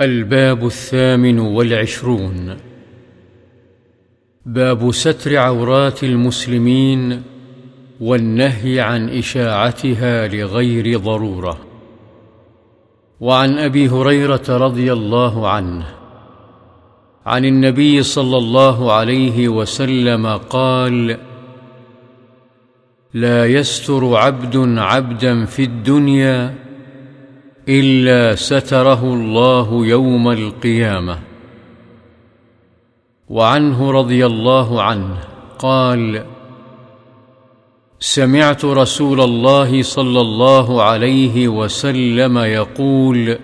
الباب الثامن والعشرون. باب ستر عورات المسلمين والنهي عن إشاعتها لغير ضرورة. وعن أبي هريرة رضي الله عنه عن النبي صلى الله عليه وسلم قال لا يستر عبد عبدا في الدنيا إلا ستره الله يوم القيامة. وعنه رضي الله عنه قال سمعت رسول الله صلى الله عليه وسلم يقول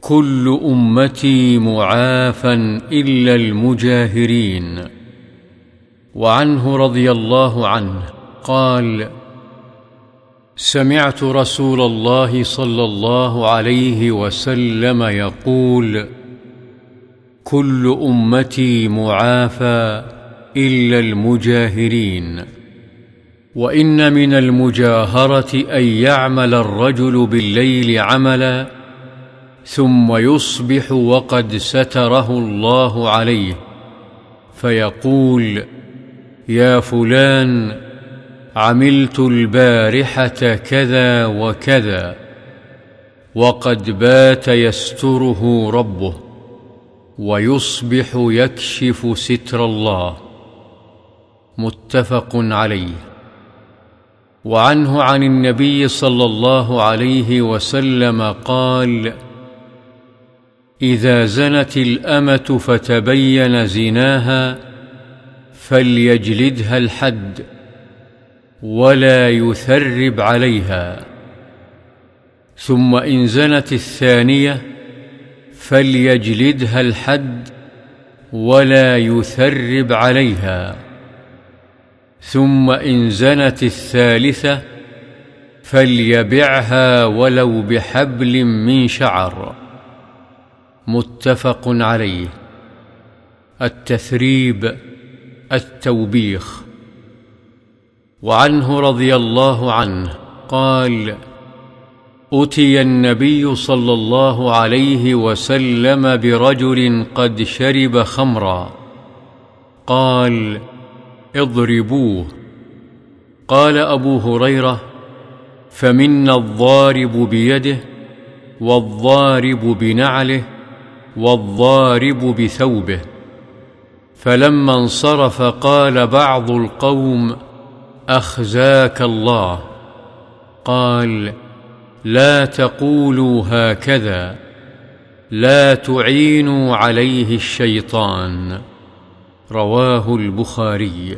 كل أمتي معافى إلا المجاهرين. وعنه رضي الله عنه قال سمعت رسول الله صلى الله عليه وسلم يقول كل أمتي معافى إلا المجاهرين وإن من المجاهرة أن يعمل الرجل بالليل عملا ثم يصبح وقد ستره الله عليه فيقول يا فلان عملت البارحة كذا وكذا وقد بات يستره ربه ويصبح يكشف ستر الله. متفق عليه. وعنه عن النبي صلى الله عليه وسلم قال إذا زنت الأمة فتبين زناها فليجلدها الحد. ولا يثرب عليها. ثم إن زنت الثانية فليجلدها الحد ولا يثرب عليها. ثم إن زنت الثالثة فليبعها ولو بحبل من شعر. متفق عليه. التثريب التوبيخ. وعنه رضي الله عنه قال اتي النبي صلى الله عليه وسلم برجل قد شرب خمرا. قال اضربوه. قال أبو هريرة فمنا الضارب بيده والضارب بنعله والضارب بثوبه. فلما انصرف قال بعض القوم أخزاك الله. قال لا تقولوا هكذا. لا تعينوا عليه الشيطان. رواه البخاري.